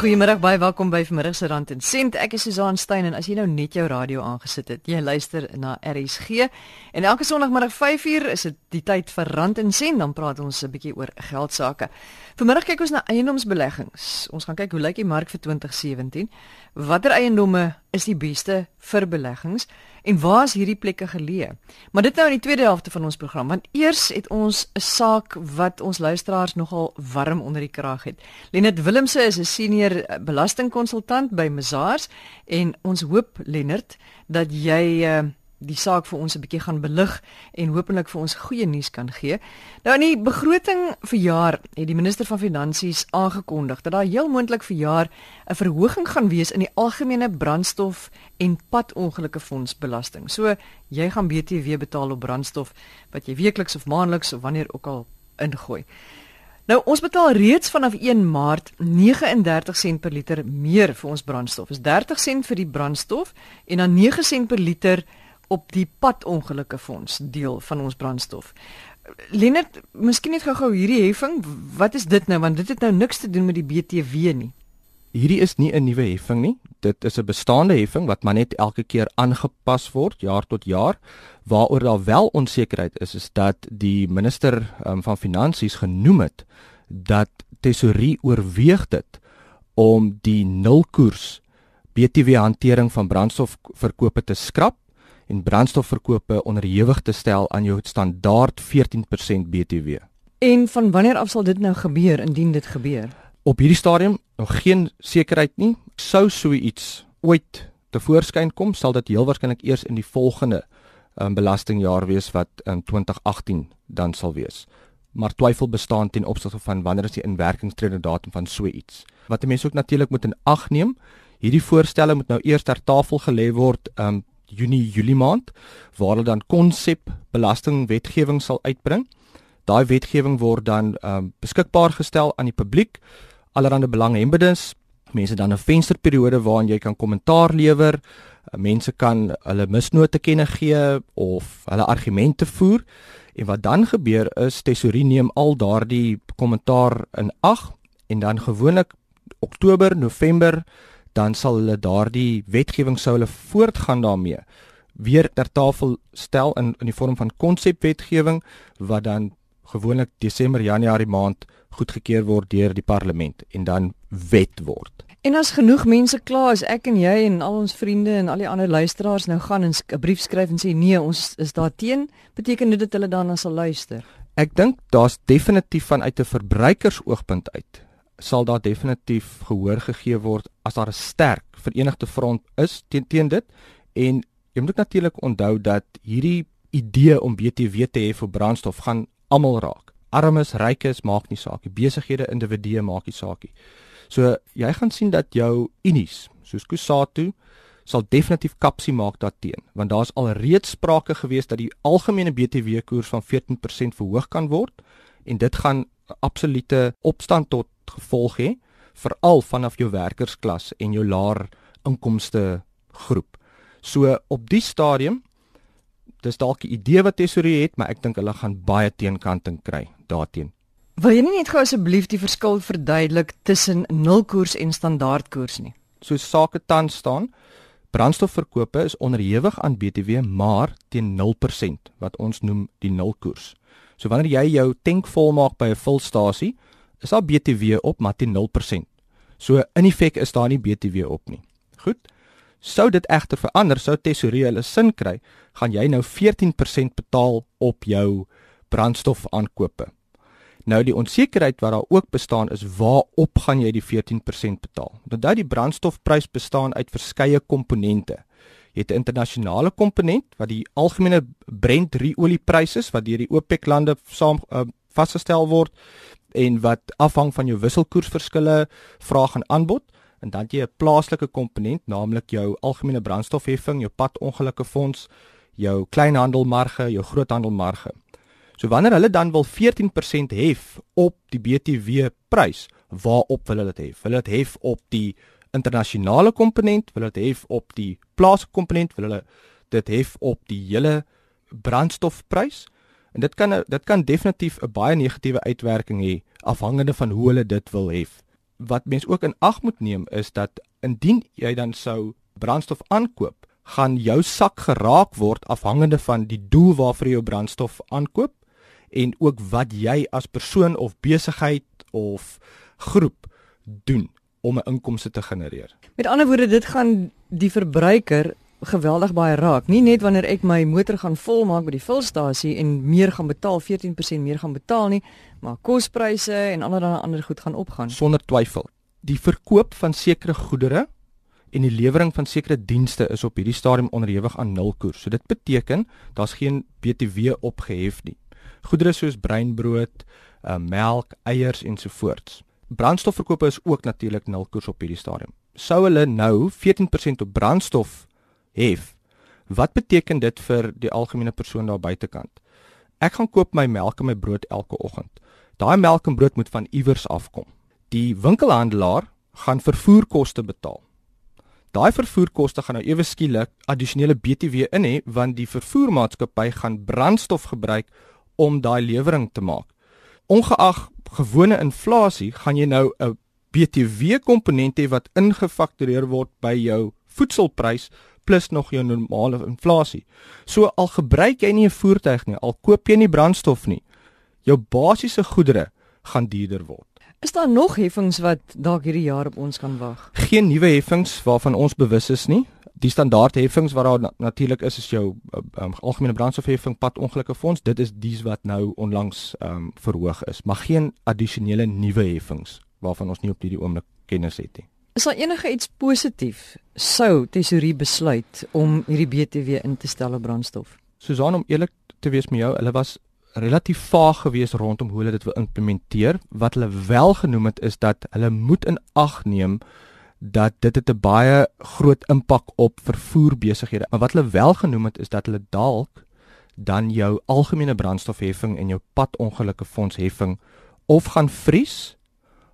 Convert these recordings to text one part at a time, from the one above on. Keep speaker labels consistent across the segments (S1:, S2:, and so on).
S1: Goeiemôre, baie welkom by vanmiddag se Rand en Sent. Ek is Susan Stein en as jy nou net jou radio aangesit het, jy luister na RSG. En elke Sondagmiddag 5uur is dit die tyd vir Rand en Sent, dan praat ons 'n bietjie oor geld sake. Vanmiddag kyk ons na eiendomsbeleggings. Ons gaan kyk hoe lyk die mark vir 2017? Watter eiendomme is die beste vir beleggings? En waar is hierdie plekke geleë? Maar dit nou in die tweede helfte van ons program, want eers het ons 'n saak wat ons luisteraars nogal warm onder die kraag het. Lenet Willemse is 'n senior belastingkonsultant by Mazars en ons hoop Lenet dat jy uh, die saak vir ons 'n bietjie gaan belig en hopelik vir ons goeie nuus kan gee. Nou in die begroting vir jaar het die minister van finansies aangekondig dat daar heel moontlik vir jaar 'n verhoging gaan wees in die algemene brandstof en padongelukke fonds belasting. So jy gaan BTW betaal op brandstof wat jy weekliks of maandeliks of wanneer ook al ingooi. Nou ons betaal reeds vanaf 1 Maart 39 sent per liter meer vir ons brandstof. Dis 30 sent vir die brandstof en dan 9 sent per liter op die padongelukke fonds deel van ons brandstof. Lennard, miskien net gou-gou hierdie heffing, wat is dit nou want dit het nou niks te doen met die BTW nie.
S2: Hierdie is nie 'n nuwe heffing nie. Dit is 'n bestaande heffing wat maar net elke keer aangepas word jaar tot jaar. Waaroor daar wel onsekerheid is is dat die minister um, van finansies genoem het dat tesorie oorweeg dit om die nulkoers BTW hantering van brandstofverkope te skrap en brandstofverkope onderhewig te stel aan jou standaard 14% BTW.
S1: En van wanneer af sal dit nou gebeur indien dit gebeur?
S2: Op hierdie stadium nog geen sekerheid nie. Sou so iets ooit te voorskyn kom, sal dit heel waarskynlik eers in die volgende um, belastingjaar wees wat in 2018 dan sal wees. Maar twyfel bestaan ten opsigte van wanneer is die inwerkingstrede datum van so iets. Wat mense ook natuurlik moet in ag neem, hierdie voorstelle moet nou eers ter tafel gelê word um, Junie Julie maand waar hulle dan konsep belastingwetgewing sal uitbring. Daai wetgewing word dan um, beskikbaar gestel aan die publiek. Allerhande belanghebbendes, mense dan 'n vensterperiode waarin jy kan kommentaar lewer. Uh, mense kan hulle misnote kenne gee of hulle argumente voer. En wat dan gebeur is tesorie neem al daardie kommentaar in ag en dan gewoonlik Oktober, November dan sal hulle daardie wetgewing sou hulle voortgaan daarmee weer ter tafel stel in in die vorm van konsepwetgewing wat dan gewoonlik Desember Januarie maand goedgekeur word deur die parlement en dan wet word.
S1: En as genoeg mense klaar is ek en jy en al ons vriende en al die ander luisteraars nou gaan 'n brief skryf en sê nee, ons is daar teen, beteken dit dat hulle dan sal luister.
S2: Ek dink daar's definitief vanuit 'n verbruikersoogpunt uit sal daar definitief gehoor gegee word as daar 'n sterk verenigde front is teen teen dit en jy moet natuurlik onthou dat hierdie idee om BTW te hê vir brandstof gaan almal raak. Armes, rykes maak nie saak nie. Besighede, individue maak nie saak nie. So jy gaan sien dat jou unies soos Kusatu sal definitief kapsie maak daarteen want daar's al reeds sprake gewees dat die algemene BTW koers van 14% verhoog kan word en dit gaan absolute opstand tot gevolg hê veral vanaf jou werkersklas en jou laer inkomste groep. So op die stadium dis dalk 'n idee wat tesorie het, maar ek dink hulle gaan baie teenkanting kry daarteen.
S1: Wil jy nie net gou asseblief die verskil verduidelik tussen nulkoers en standaardkoers nie?
S2: So sake tans staan, brandstofverkope is onderhewig aan BTW maar teen 0% wat ons noem die nulkoers. So wanneer jy jou tank volmaak by 'n vulstasie, is daar BTW op maar teen 0%. So in effek is daar nie BTW op nie. Goed. Sou dit egter verander, sou tesorie hulle sin kry, gaan jy nou 14% betaal op jou brandstofaankope. Nou die onsekerheid wat daar ook bestaan is waarop gaan jy die 14% betaal? Onthou die brandstofprys bestaan uit verskeie komponente. Jy het 'n internasionale komponent wat die algemene Brent oliepryse is wat deur die OPEC lande saam uh, vasgestel word en wat afhang van jou wisselkoersverskille, vraag en aanbod en dan jy 'n plaaslike komponent, naamlik jou algemene brandstofheffing, jou padongelukke fonds, jou kleinhandelmarge, jou groothandelmarge. So wanneer hulle dan wil 14% hef op die BTW prys, waarop wil hulle dit hef? Hulle dit hef op die internasionale komponent, wil dit hef op die plaaslike komponent, wil hulle dit hef op die hele brandstofprys? En dit kan dit kan definitief 'n baie negatiewe uitwerking hê afhangende van hoe hulle dit wil hê. wat mens ook in ag moet neem is dat indien jy dan sou brandstof aankoop, gaan jou sak geraak word afhangende van die doel waarvoor jy jou brandstof aankoop en ook wat jy as persoon of besigheid of groep doen om 'n inkomste te genereer.
S1: Met ander woorde, dit gaan die verbruiker geweldig baie raak. Nie net wanneer ek my motor gaan volmaak by die vulstasie en meer gaan betaal, 14% meer gaan betaal nie, maar kospryse en allerlei ander goed gaan opgaan.
S2: Sonder twyfel. Die verkoop van sekere goedere en die lewering van sekere dienste is op hierdie stadium onderhewig aan nulkoers. So dit beteken daar's geen BTW opgehef nie. Goedere soos breinbrood, uh, melk, eiers ensovoorts. Brandstofverkope is ook natuurlik nulkoers op hierdie stadium. Sou hulle nou 14% op brandstof hef, wat beteken dit vir die algemene persoon daar buitekant? Ek gaan koop my melk en my brood elke oggend. Daai melk en brood moet van iewers afkom. Die winkelhandelaar gaan vervoerkoste betaal. Daai vervoerkoste gaan nou ewe skielik addisionele BTW in hê want die vervoermaatskappy gaan brandstof gebruik om daai lewering te maak. Ongeag gewone inflasie, gaan jy nou 'n BTW komponent hê wat ingefaktureer word by jou voedselprys plus nog jou normale inflasie. So al gebruik jy nie 'n voertuig nie, al koop jy nie brandstof nie, jou basiese goedere gaan duurder word.
S1: Is daar nog heffings wat dalk hierdie jaar op ons kan wag?
S2: Geen nuwe heffings waarvan ons bewus is nie. Die standaard heffings wat daar na natuurlik is is jou um, algemene brandstofheffing pad ongelukkige fonds. Dit is dies wat nou onlangs um, verhoog is, maar geen addisionele nuwe heffings waarvan ons nie op hierdie oomblik kennis het nie.
S1: Is daar enige iets positief sou tesorie besluit om hierdie BTW in te stel op brandstof?
S2: Susan om eerlik te wees met jou, hulle was relatief vaag geweest rondom hoe hulle dit wil implementeer. Wat hulle wel genoem het is dat hulle moet in ag neem dat dit het 'n baie groot impak op vervoerbesighede. Maar wat hulle wel genoem het is dat hulle dalk dan jou algemene brandstofheffing en jou padongelukke fondsheffing of gaan vries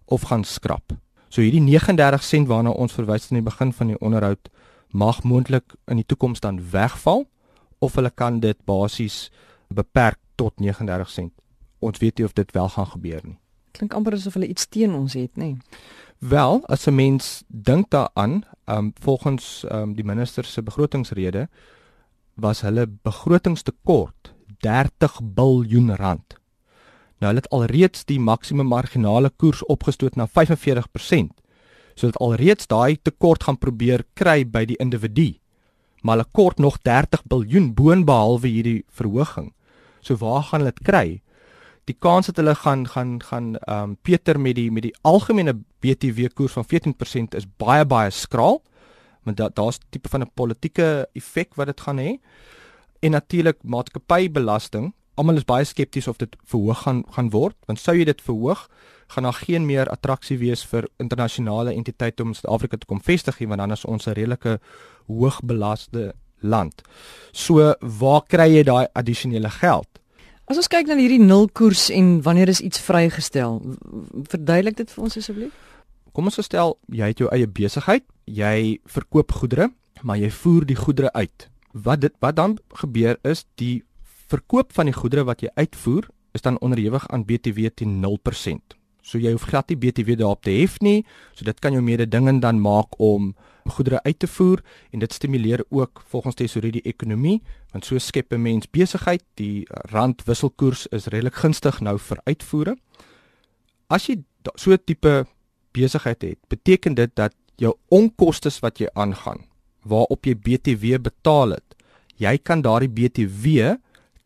S2: of gaan skrap. So hierdie 39 sent waarna ons verwys in die begin van die onderhoud mag moontlik in die toekoms dan wegval of hulle kan dit basies beperk tot 39 sent. Ons weet nie of dit wel gaan gebeur nie.
S1: Klink amper asof hulle iets teen ons het, nê?
S2: Wel, as 'n mens dink daaraan, um volgens um die minister se begrotingsrede was hulle begrotingstekort 30 miljard rand. Nou hulle het alreeds die maksimum marginale koers opgestoot na 45%. So dit alreeds daai tekort gaan probeer kry by die individu. Maar hulle kort nog 30 miljard boonbehalwe hierdie verhoging. So waar gaan hulle dit kry? Die kans dat hulle gaan gaan gaan ehm um, Peter met die met die algemene BTW koers van 14% is baie baie skraal. Want da, daar's tipe van 'n politieke effek wat dit gaan hê. En natuurlik maatskappybelasting. Almal is baie skepties of dit verhoog gaan gaan word, want sou jy dit verhoog, gaan daar geen meer attraksie wees vir internasionale entiteite om Suid-Afrika te kom vestig nie, want dan is ons 'n redelike hoogbelaste land. So waar kry jy daai addisionele geld?
S1: As ons kyk na hierdie nulkoers en wanneer is iets vrygestel, verduidelik dit vir ons asseblief.
S2: Kom ons stel jy het jou eie besigheid, jy verkoop goedere, maar jy voer die goedere uit. Wat dit wat dan gebeur is die verkoop van die goedere wat jy uitvoer is dan onderhewig aan BTW teen 0%. So jy hoef glad nie BTW daarop te hef nie. So dit kan jou mededingend dan maak om goedere uit te voer en dit stimuleer ook volgens tesorie die ekonomie want so skep 'n mens besigheid. Die rand wisselkoers is redelik gunstig nou vir uitvoere. As jy so 'n tipe besigheid het beteken dit dat jou onkoste wat jy aangaan waarop jy BTW betaal het jy kan daardie BTW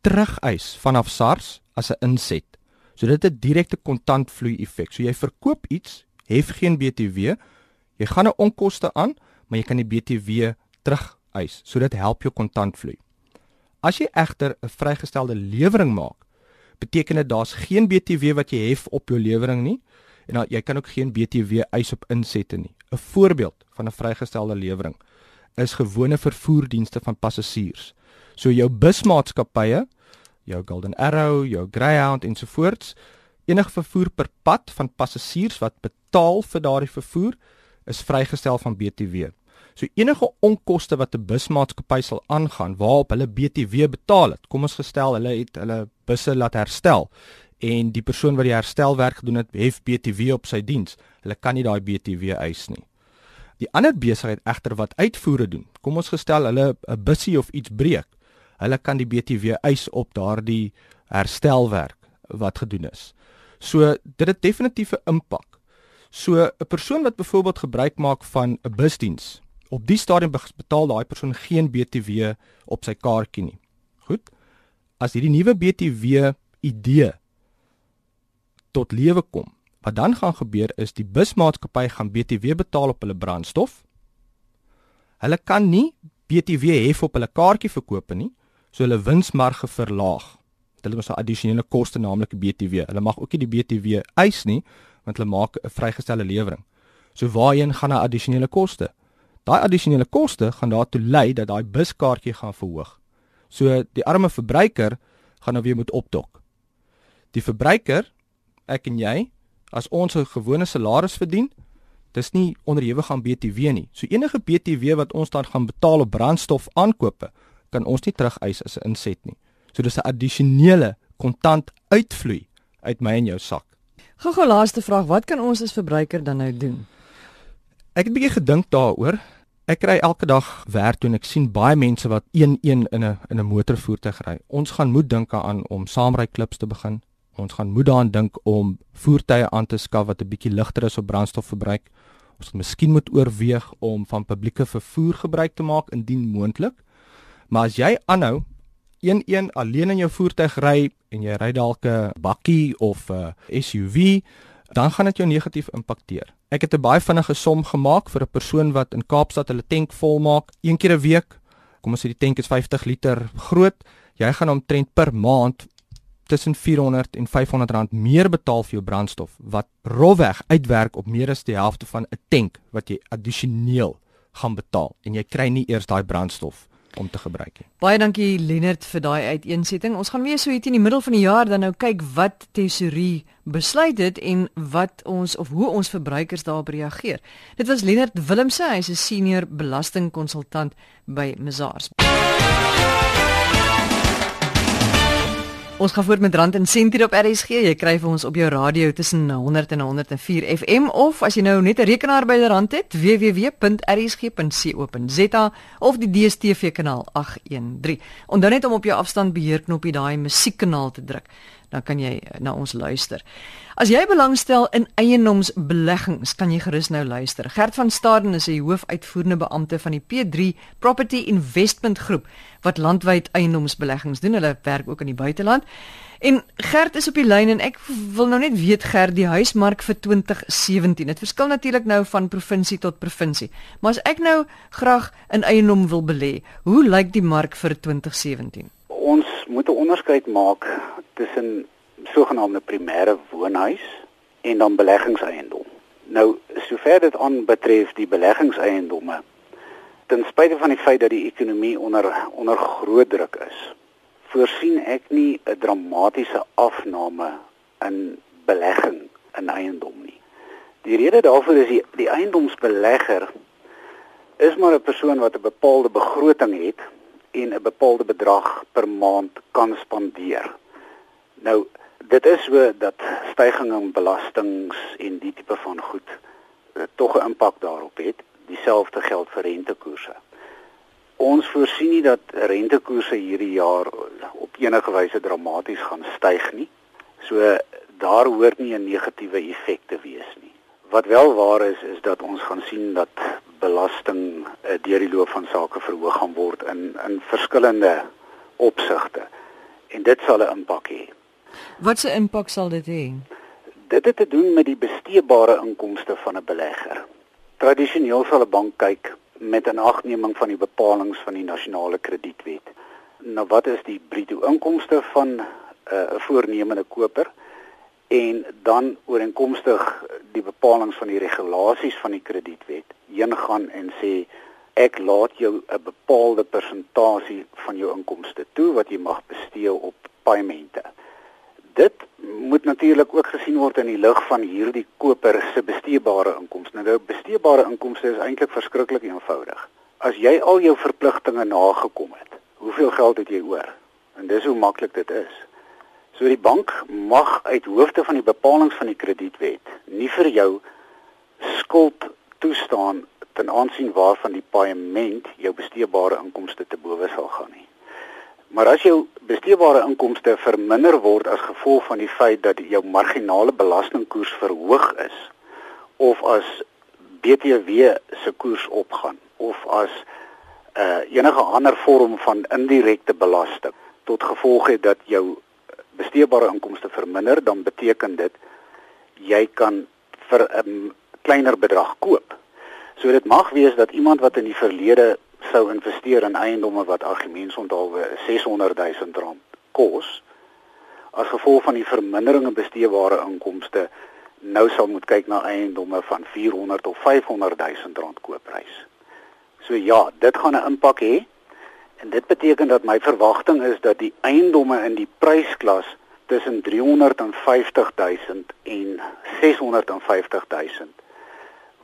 S2: terugeis vanaf SARS as 'n inset so dit het 'n direkte kontantvloei effek so jy verkoop iets hef geen BTW jy gaan 'n onkoste aan maar jy kan die BTW terugeis. So dit help jou kontantvloei. As jy egter 'n vrygestelde lewering maak, beteken dit daar's geen BTW wat jy hef op jou lewering nie en dan jy kan ook geen BTW eis op insette nie. 'n Voorbeeld van 'n vrygestelde lewering is gewone vervoerdienste van passasiers. So jou busmaatskappye, jou Golden Arrow, jou Greyhound ensovoorts, enige vervoer per pad van passasiers wat betaal vir daardie vervoer is vrygestel van BTW. So enige onkoste wat 'n busmaatskappy sal aangaan waarop hulle BTW betaal het. Kom ons gestel hulle het hulle busse laat herstel en die persoon wat die herstelwerk gedoen het, hef BTW op sy diens. Hulle kan nie daai BTW eis nie. Die ander besigheid egter wat uitvoere doen, kom ons gestel hulle 'n bussie of iets breek, hulle kan die BTW eis op daardie herstelwerk wat gedoen is. So dit het definitief 'n impak. So 'n persoon wat byvoorbeeld gebruik maak van 'n busdiens, op die stadium betaal daai persoon geen BTW op sy kaartjie nie. Goed. As hierdie nuwe BTW idee tot lewe kom, wat dan gaan gebeur is die busmaatskappy gaan BTW betaal op hulle brandstof. Hulle kan nie BTW hef op hulle kaartjie verkoop nie, so hulle winsmarge verlaag. Hulle moet 'n addisionele koste naamlik BTW. Hulle mag ook nie die BTW eis nie want hulle maak 'n vrygestelde lewering. So waarheen gaan daai addisionele koste? Daai addisionele koste gaan daartoe lei dat daai buskaartjie gaan verhoog. So die arme verbruiker gaan nou weer moet opdok. Die verbruiker, ek en jy, as ons 'n gewone salaris verdien, dis nie onderhewig aan BTW nie. So enige BTW wat ons dan gaan betaal op brandstof aankope, kan ons nie terugeis as 'n inset nie. So dis 'n addisionele kontant uitvloei uit my en jou sak.
S1: Gou-gou laaste vraag, wat kan ons as verbruiker dan nou doen?
S2: Ek het 'n bietjie gedink daaroor. Ek kry elke dag werk toe en ek sien baie mense wat 1-1 in 'n in 'n motorvoertuig ry. Ons gaan moet dink aan om saamry klips te begin. Ons gaan moet daaraan dink om voertuie aan te skaf wat 'n bietjie ligter is op brandstofverbruik. Ons gaan miskien moet oorweeg om van publieke vervoer gebruik te maak indien moontlik. Maar as jy aanhou 11 alleen in jou voertuig ry en jy ry dalk 'n bakkie of 'n SUV, dan gaan dit jou negatief impakteer. Ek het 'n baie vinnige som gemaak vir 'n persoon wat in Kaapstad hulle tank vol maak een keer 'n week. Kom ons sê die tank is 50 liter groot. Jy gaan omtrent per maand tussen 400 en 500 rand meer betaal vir jou brandstof wat rofweg uitwerk op meer as die helfte van 'n tank wat jy addisioneel gaan betaal en jy kry nie eers daai brandstof om te gebruik nie.
S1: Baie dankie Lennard vir daai uiteensetting. Ons gaan weer so hier in die middel van die jaar dan nou kyk wat tesorie besluit het en wat ons of hoe ons verbruikers daarop reageer. Dit was Lennard Willemse, hy's 'n senior belastingkonsultant by Mazars. Ons gaan voort met Rand en Sent hier op RSG. Jy kry vir ons op jou radio tussen 100 en 104 FM of as jy nou net 'n rekenaar by die rand het, www.rsg.co.za of die DStv kanaal 813. Onthou net om op jou afstandbeheer knoppie daai musiekkanaal te druk dan kan jy eh, na ons luister. As jy belangstel in eiendomsbeleggings, kan jy gerus nou luister. Gert van Staden is 'n hoofuitvoerende beampte van die P3 Property Investment Groep wat landwyd eiendomsbeleggings doen. Hulle werk ook in die buiteland. En Gert is op die lyn en ek wil nou net weet Gert, die huismark vir 2017. Dit verskil natuurlik nou van provinsie tot provinsie. Maar as ek nou graag in eiendom wil belê, hoe lyk die mark vir 2017?
S3: Ons moet 'n onderskeid maak tussen sogenaamde primêre woonhuis en dan beleggingseiendom. Nou, sover dit aanbetref die beleggingseiendomme, ten spyte van die feit dat die ekonomie onder onder groot druk is, voorsien ek nie 'n dramatiese afname in belegging in eiendom nie. Die rede daarvoor is die, die eiendomsbelegger is maar 'n persoon wat 'n bepaalde begroting het en 'n bepaalde bedrag per maand kan spandeer. Nou dit is so dat stygings in belastings en die tipe van goed uh, tog 'n impak daarop het. Dieselfde geld vir rentekoerse. Ons voorsien nie dat rentekoerse hierdie jaar op enige wyse dramaties gaan styg nie. So daar hoort nie 'n negatiewe effek te wees nie. Wat wel waar is is dat ons gaan sien dat belasting uh, deur die loop van sake verhoog gaan word in in verskillende opsigte. En dit sal 'n impak hê.
S1: Wat se impak sal dit hê?
S3: Dit het te doen met die besteedbare inkomste van 'n belegger. Tradisioneel sal 'n bank kyk met 'n agneming van die bepalinge van die nasionale kredietwet. Nou wat is die bruto inkomste van 'n uh, voornemende koper en dan ooreenkomstig die bepalinge van die regulasies van die kredietwet heen gaan en sê ek laat jou 'n bepaalde persentasie van jou inkomste toe wat jy mag bestee op paemente dit moet natuurlik ook gesien word in die lig van hierdie koper se besteedbare inkomste. Nou, besteedbare inkomste is eintlik verskriklik eenvoudig. As jy al jou verpligtinge nagekom het, hoeveel geld het jy oor? En dis hoe maklik dit is. So die bank mag uit hoofde van die bepalinge van die kredietwet nie vir jou skuld toestaan ten aansien waarvan die paaiement jou besteedbare inkomste te bowe sal gaan nie. Maar as jou besteedbare inkomste verminder word as gevolg van die feit dat jou marginale belastingkoers verhoog is of as BTW se koers opgaan of as uh, enige ander vorm van indirekte belasting tot gevolg het dat jou besteedbare inkomste verminder, dan beteken dit jy kan vir 'n kleiner bedrag koop. So dit mag wees dat iemand wat in die verlede sou investeer in eiendomme wat argumentsonthaalwe 600 000 rand kos, as gevolg van die vermindering in besteedbare inkomste nou sal moet kyk na eiendomme van 400 of 500 000 rand koopprys. So ja, dit gaan 'n impak hê. En dit beteken dat my verwagting is dat die eiendomme in die prysklas tussen 350 000 en 650 000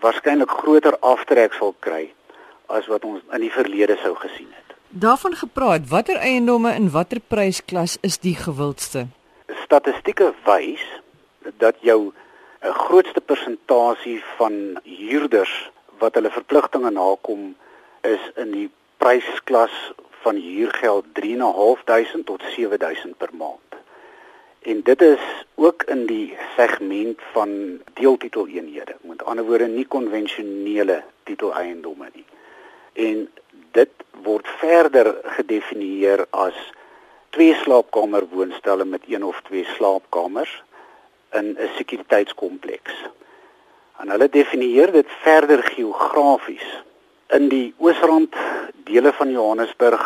S3: waarskynlik groter aftrek sal kry as wat ons in die verlede sou gesien het.
S1: Daarvan gepraat, watter eiendomme in watter prysklas is die gewildste?
S3: Statistieke wys dat jou 'n eh, grootste persentasie van huurders wat hulle verpligtinge nakom is in die prysklas van huurgeld 3.500 tot 7.000 per maand. En dit is ook in die segment van deeltiteleenhede, met ander woorde nie konvensionele titeleiendomme nie. En dit word verder gedefinieer as twee slaapkamer woonstelle met een of twee slaapkamers in 'n sekuriteitskompleks. En hulle definieer dit verder geografies. In die Oosrand, dele van Johannesburg,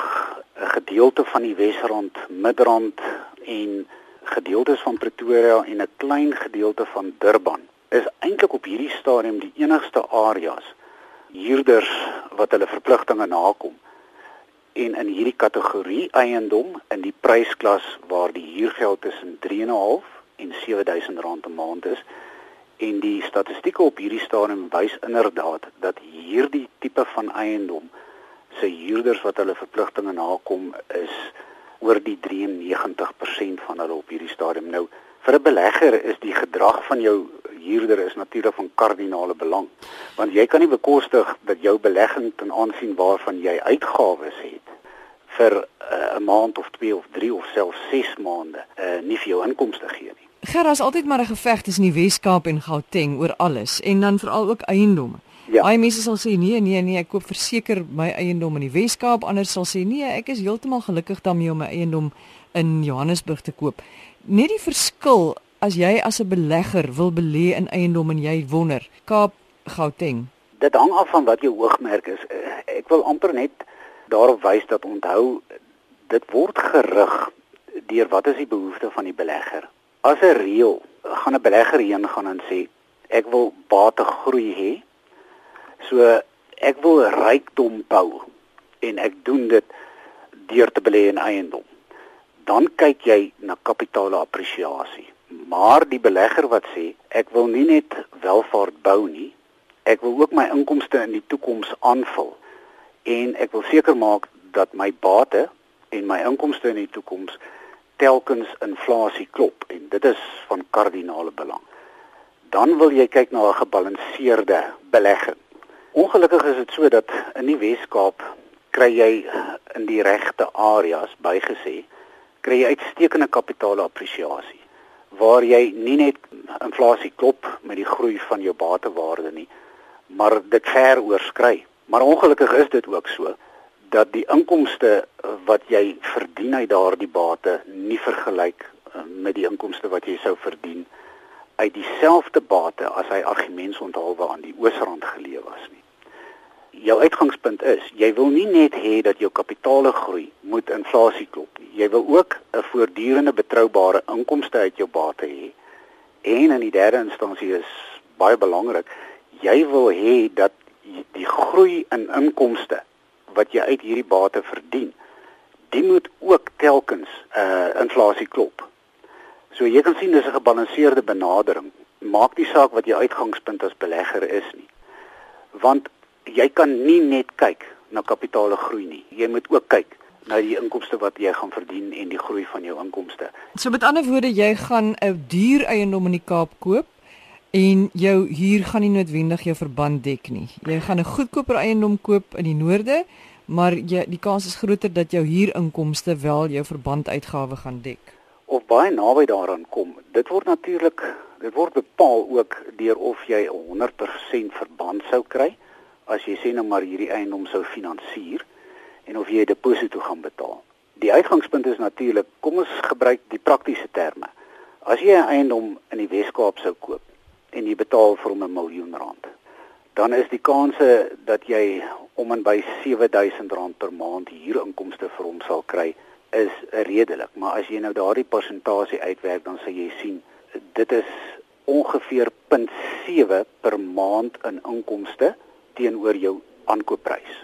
S3: 'n gedeelte van die Wesrand, Midrand en gedeeltes van Pretoria en 'n klein gedeelte van Durban is eintlik op hierdie stadium die enigste areas huurders wat hulle verpligtinge nakom. En in hierdie kategorie eiendom in die prysklas waar die huurgeld tussen 3.5 en 7000 rand 'n maand is en die statistieke op hierdie stadium wys inderdaad dat hierdie tipe van eiendom se huurders wat hulle verpligtinge nakom is oor die 93% van hulle op hierdie stadium. Nou vir 'n belegger is die gedrag van jou huurder is natuurlik van kardinale belang. Want jy kan nie bekostig dat jou belegging ten aansien waarvan jy uitgawes het vir eh, 'n uh, maand of 2 of 3 of selfs 6 maande uh, nie vir jou inkomste gee nie.
S1: Gerard is altyd maar 'n geveg tussen die Wes-Kaap en Gauteng oor alles en dan veral ook eiendomme. Ja. Baie mense sal sê nee nee nee, ek koop verseker my eiendom in die Wes-Kaap, ander sal sê nee, ek is heeltemal gelukkig daarmee om my eiendom in Johannesburg te koop. Net die verskil as jy as 'n belegger wil belê in eiendom en jy wonder, Kaap, Gauteng.
S3: Dit hang af van wat jou hoogmerk is. Eh, ek wil amper net daarop wys dat onthou dit word gerig deur wat is die behoefte van die belegger. As 'n reël gaan 'n belegger heen gaan en sê ek wil bategroei hê So ek wil rykdom bou en ek doen dit deur te belê in eiendom. Dan kyk jy na kapitaalappresiasie. Maar die belegger wat sê ek wil nie net welvaart bou nie, ek wil ook my inkomste in die toekoms aanvul en ek wil seker maak dat my bate en my inkomste in die toekoms telkens inflasie klop en dit is van kardinale belang. Dan wil jy kyk na 'n gebalanseerde belegging. Ongelukkig is dit so dat in die Wes-Kaap kry jy in die regte areas bygesê kry jy uitstekende kapitaalappresiasie waar jy nie net inflasie klop met die groei van jou batewaarde nie maar dit ver oorskry. Maar ongelukkig is dit ook so dat die inkomste wat jy verdien uit daardie bate nie vergelyk eh, met die inkomste wat jy sou verdien uit dieselfde bate as hy argumentsonthaalwe aan die Oosrand geleë was nie jou uitgangspunt is, jy wil nie net hê dat jou kapitaal groei moet inflasie klop nie. Jy wil ook 'n voortdurende betroubare inkomste uit jou bate hê. En in die derde instansie is baie belangrik, jy wil hê dat die groei in inkomste wat jy uit hierdie bate verdien, dit moet ook telkens uh inflasie klop. So jy kan sien dis 'n gebalanseerde benadering. Maak die saak wat jou uitgangspunt as belegger is nie. Want jy kan nie net kyk na kapitale groei nie. Jy moet ook kyk na die inkomste wat jy gaan verdien en die groei van jou inkomste.
S1: So met ander woorde, jy gaan 'n duur eiendom in die Kaap koop en jou huur gaan nie noodwendig jou verband dek nie. Jy gaan 'n goedkoper eiendom koop in die noorde, maar jy die kans is groter dat jou huurinkomste wel jou verband-uitgawe gaan dek.
S3: Of baie naby daaraan kom. Dit word natuurlik dit word bepaal ook deur of jy 100% verband sou kry as jy sê nou maar hierdie eiendom sou finansier en of jy 'n deposito gaan betaal. Die uitgangspunt is natuurlik, kom ons gebruik die praktiese terme. As jy 'n eiendom in die Wes-Kaap sou koop en jy betaal vir hom 'n miljoen rand, dan is die kanse dat jy om en by R7000 per maand huurinkomste vir hom sal kry is redelik, maar as jy nou daardie persentasie uitwerk, dan sal jy sien dit is ongeveer 0.7 per maand in inkomste teenoor jou aankoopprys.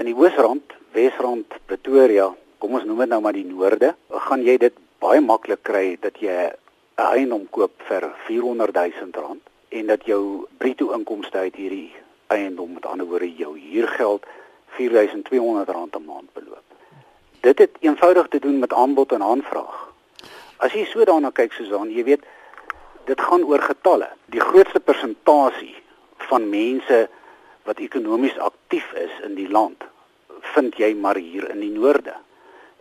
S3: In die Oosrand, Wesrand, Pretoria, kom ons noem dit nou maar die noorde, gaan jy dit baie maklik kry dat jy 'n eiendom koop vir 400 000 rand en dat jou bruto inkomste uit hierdie eiendom met ander woorde jou huurgeld 4200 rand 'n maand beloop. Dit het eenvoudig te doen met aanbod en aanvraag. As jy so daarna kyk Susan, jy weet dit gaan oor getalle. Die grootste persentasie van mense wat ekonomies aktief is in die land, vind jy maar hier in die noorde.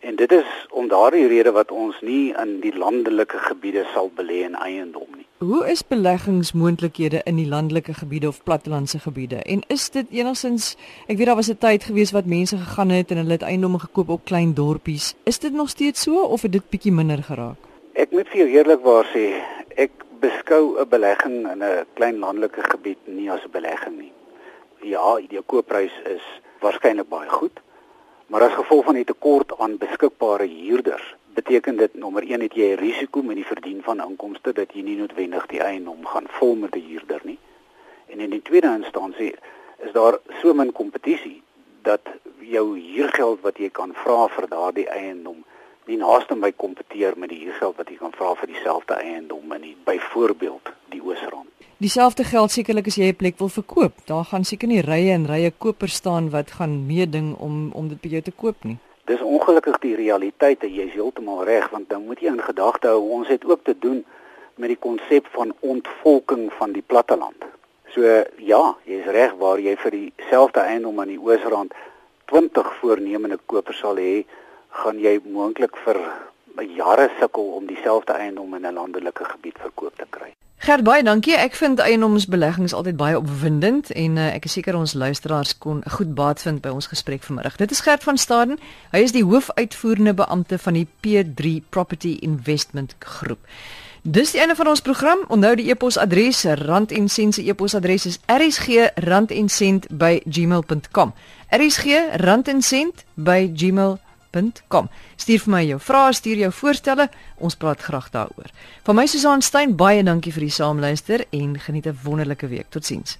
S3: En dit is om daardie rede wat ons nie in die landelike gebiede sal belê in eiendom nie.
S1: Hoe is beleggingsmoontlikhede in die landelike gebiede of plattelandse gebiede? En is dit enigstens ek weet daar was 'n tyd gewees wat mense gegaan het en hulle het eiendomme gekoop op klein dorpies. Is dit nog steeds so of het dit bietjie minder geraak?
S3: Ek moet vir jou eerlikwaar sê, ek beskou 'n belegging in 'n klein landelike gebied nie as 'n belegging nie ja, die koopprys is waarskynlik baie goed. Maar as gevolg van die tekort aan beskikbare huurders, beteken dit nommer 1 het jy 'n risiko met die verdien van inkomste dat jy nie noodwendig die eiendom gaan vul met 'n huurder nie. En in die tweede instansie is daar so min kompetisie dat jou huurgeld wat jy kan vra vir daardie eiendom nie naaste by kompeteer met die huurgeld wat jy kan vra vir dieselfde eiendom in die byvoorbeeld die Oosrand.
S1: Dieselfde geld sekerlik as jy 'n plek wil verkoop. Daar gaan seker nie rye en rye kopers staan wat gaan meeding om om dit by jou te koop nie.
S3: Dis ongelukkig die realiteit en jy's heeltemal reg want dan moet jy in gedagte hou ons het ook te doen met die konsep van ontvolking van die platteland. So ja, jy's reg waar jy vir dieselfde eiendom aan die Oosrand 20 voornemende kopers sal hê, gaan jy moontlik vir jare sukkel om dieselfde eiendom in 'n landelike gebied verkoop te kry.
S1: Gert baie dankie. Ek vind eiendomsbeleggings altyd baie opwindend en uh, ek is seker ons luisteraars kon goed baat vind by ons gesprek vanmiddag. Dit is Gert van Staden. Hy is die hoofuitvoerende beampte van die P3 Property Investment Groep. Dis die einde van ons program. Onthou die e-posadres, rand en sent se e-posadres is rsg@randencent@gmail.com. rsg@randencent@gmail.com www.rsg.com. Stuur vir my jou vrae, stuur jou voorstelle, ons praat graag daaroor. Van my Susan Stein baie dankie vir die saamluister en geniet 'n wonderlike week. Totsiens.